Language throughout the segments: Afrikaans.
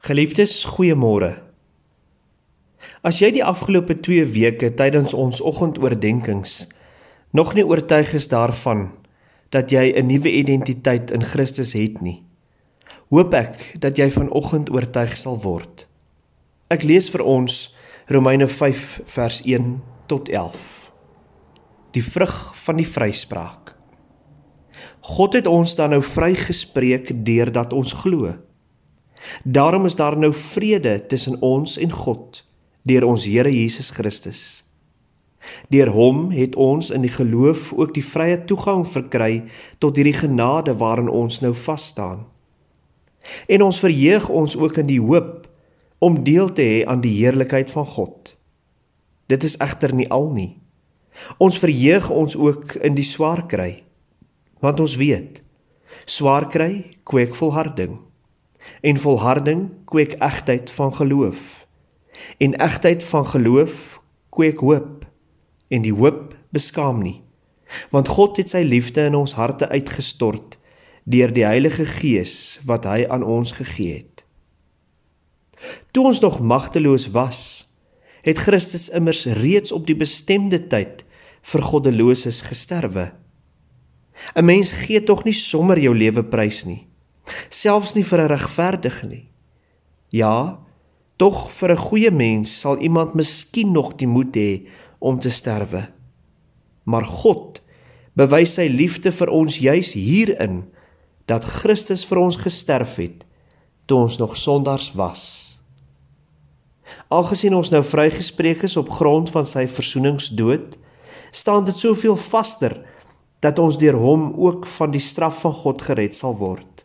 Geliefdes, goeiemôre. As jy die afgelope 2 weke tydens ons oggendoordenkings nog nie oortuig is daarvan dat jy 'n nuwe identiteit in Christus het nie, hoop ek dat jy vanoggend oortuig sal word. Ek lees vir ons Romeine 5 vers 1 tot 11. Die vrug van die vryspraak. God het ons dan nou vrygespreek deurdat ons glo. Daarom is daar nou vrede tussen ons en God deur ons Here Jesus Christus. Deur hom het ons in die geloof ook die vrye toegang verkry tot hierdie genade waarin ons nou vas staan. En ons verheug ons ook in die hoop om deel te hê aan die heerlikheid van God. Dit is egter nie al nie. Ons verheug ons ook in die swaar kry, want ons weet swaar kry kweek volharding en volharding kweek egtheid van geloof. En egtheid van geloof kweek hoop en die hoop beskaam nie. Want God het sy liefde in ons harte uitgestort deur die Heilige Gees wat hy aan ons gegee het. Toe ons nog magteloos was, het Christus immers reeds op die bestemde tyd vir goddeloses gesterwe. 'n Mens gee tog nie sommer jou lewe prys nie selfs nie vir 'n regverdige nie. Ja, tog vir 'n goeie mens sal iemand miskien nog die moed hê om te sterwe. Maar God bewys sy liefde vir ons juis hierin dat Christus vir ons gesterf het toe ons nog sondaars was. Algesien ons nou vrygespreek is op grond van sy versoeningsdood, staan dit soveel vaster dat ons deur hom ook van die straf van God gered sal word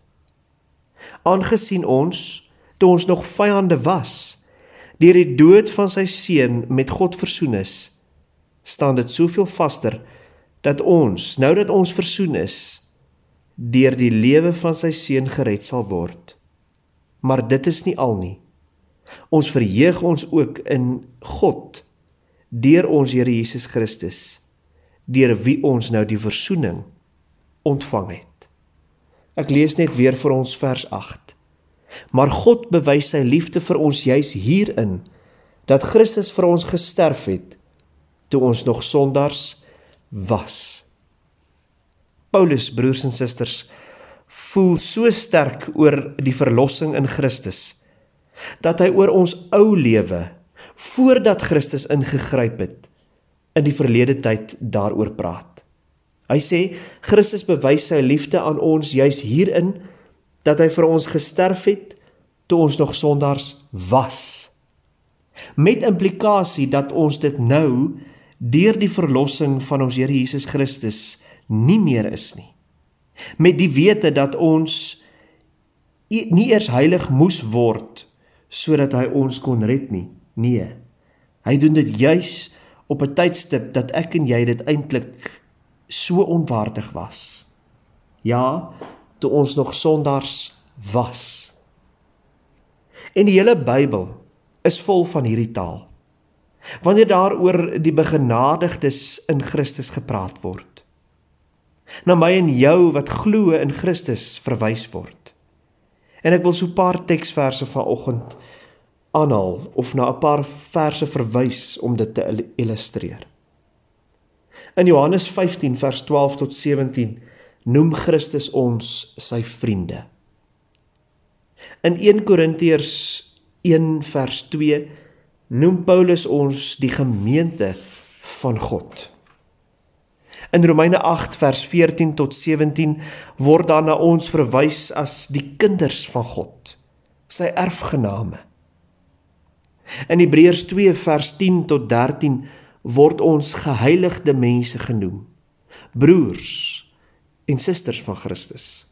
aangesien ons toe ons nog vyande was deur die dood van sy seun met God versoen is staan dit soveel vaster dat ons nou dat ons versoen is deur die lewe van sy seun gered sal word. Maar dit is nie al nie. Ons verheug ons ook in God deur ons Here Jesus Christus deur wie ons nou die versoening ontvang het Ek lees net weer vir ons vers 8. Maar God bewys sy liefde vir ons juis hierin dat Christus vir ons gesterf het toe ons nog sondaars was. Paulus broers en susters voel so sterk oor die verlossing in Christus dat hy oor ons ou lewe voordat Christus ingegryp het in die verlede tyd daaroor praat. Hy sê Christus bewys sy liefde aan ons juis hierin dat hy vir ons gesterf het toe ons nog sondaars was. Met implikasie dat ons dit nou deur die verlossing van ons Here Jesus Christus nie meer is nie. Met die wete dat ons nie eers heilig moes word sodat hy ons kon red nie. Nee. Hy doen dit juis op 'n tydstip dat ek en jy dit eintlik so onwaardig was. Ja, toe ons nog sondaars was. En die hele Bybel is vol van hierdie taal. Wanneer daaroor die begenadigdes in Christus gepraat word. Na my en jou wat glo in Christus verwys word. En ek wil so 'n paar teksverse vanoggend aanhaal of na 'n paar verse verwys om dit te illustreer. In Johannes 15 vers 12 tot 17 noem Christus ons sy vriende. In 1 Korintiërs 1 vers 2 noem Paulus ons die gemeente van God. In Romeine 8 vers 14 tot 17 word dan na ons verwys as die kinders van God, sy erfgename. In Hebreërs 2 vers 10 tot 13 word ons geheiligde mense genoem. Broers en susters van Christus.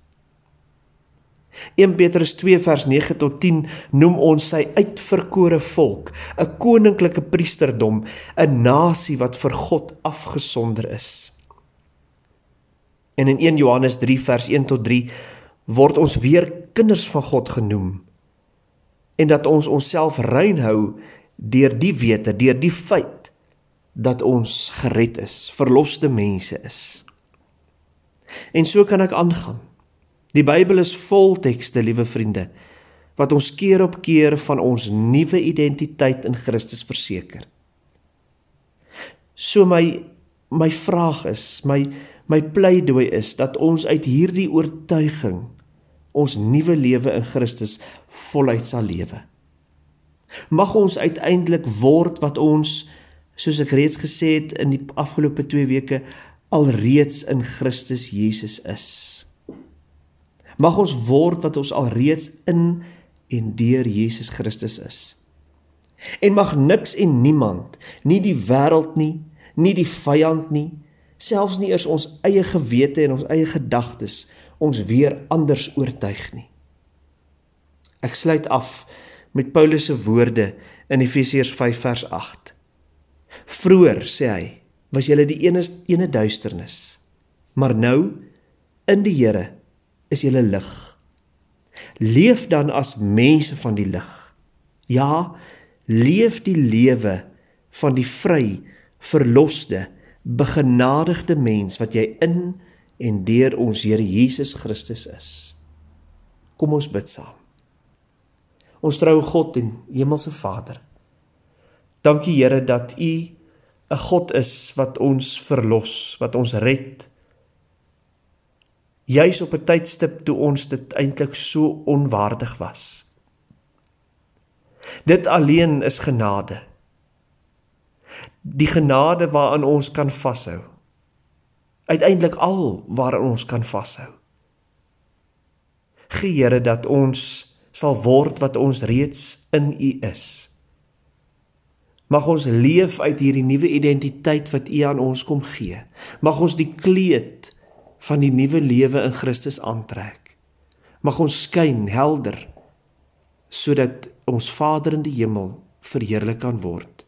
1 Petrus 2 vers 9 tot 10 noem ons sy uitverkore volk 'n koninklike priesterdom 'n nasie wat vir God afgesonder is. En in 1 Johannes 3 vers 1 tot 3 word ons weer kinders van God genoem en dat ons onsself rein hou deur die wete deur die feit dat ons gered is, verloste mense is. En so kan ek aangaan. Die Bybel is vol tekste, liewe vriende, wat ons keer op keer van ons nuwe identiteit in Christus verseker. So my my vraag is, my my pleidooi is dat ons uit hierdie oortuiging ons nuwe lewe in Christus voluit sal lewe. Mag ons uiteindelik word wat ons soos ek reeds gesê het in die afgelope 2 weke alreeds in Christus Jesus is. Mag ons word wat ons alreeds in en deur Jesus Christus is. En mag niks en niemand, nie die wêreld nie, nie die vyand nie, selfs nie eers ons eie gewete en ons eie gedagtes ons weer anders oortuig nie. Ek sluit af met Paulus se woorde in Efesiërs 5 vers 8. Vroer sê hy, was julle die ene ene duisternis, maar nou in die Here is julle lig. Leef dan as mense van die lig. Ja, leef die lewe van die vry, verloste, begenadigde mens wat jy in en deur ons Here Jesus Christus is. Kom ons bid saam. Ons troue God en Hemelse Vader. Dankie Here dat U 'n God is wat ons verlos, wat ons red. Juis op 'n tydstip toe ons dit eintlik so onwaardig was. Dit alleen is genade. Die genade waaraan ons kan vashou. Uiteindelik al waaraan ons kan vashou. Gee Here dat ons sal word wat ons reeds in U is. Mag ons leef uit hierdie nuwe identiteit wat U aan ons kom gee. Mag ons die kleed van die nuwe lewe in Christus aantrek. Mag ons skyn helder sodat ons Vader in die hemel verheerlik kan word.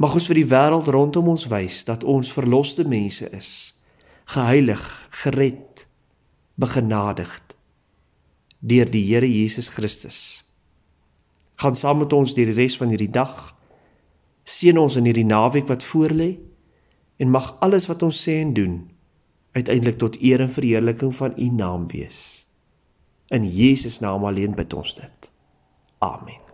Mag ons vir die wêreld rondom ons wys dat ons verloste mense is, geheilig, gered, begenadigd deur die Here Jesus Christus. Gaan saam met ons deur die res van hierdie dag. Seën ons in hierdie naweek wat voorlê en mag alles wat ons sê en doen uiteindelik tot eer en verheerliking van U naam wees. In Jesus naam alleen bid ons dit. Amen.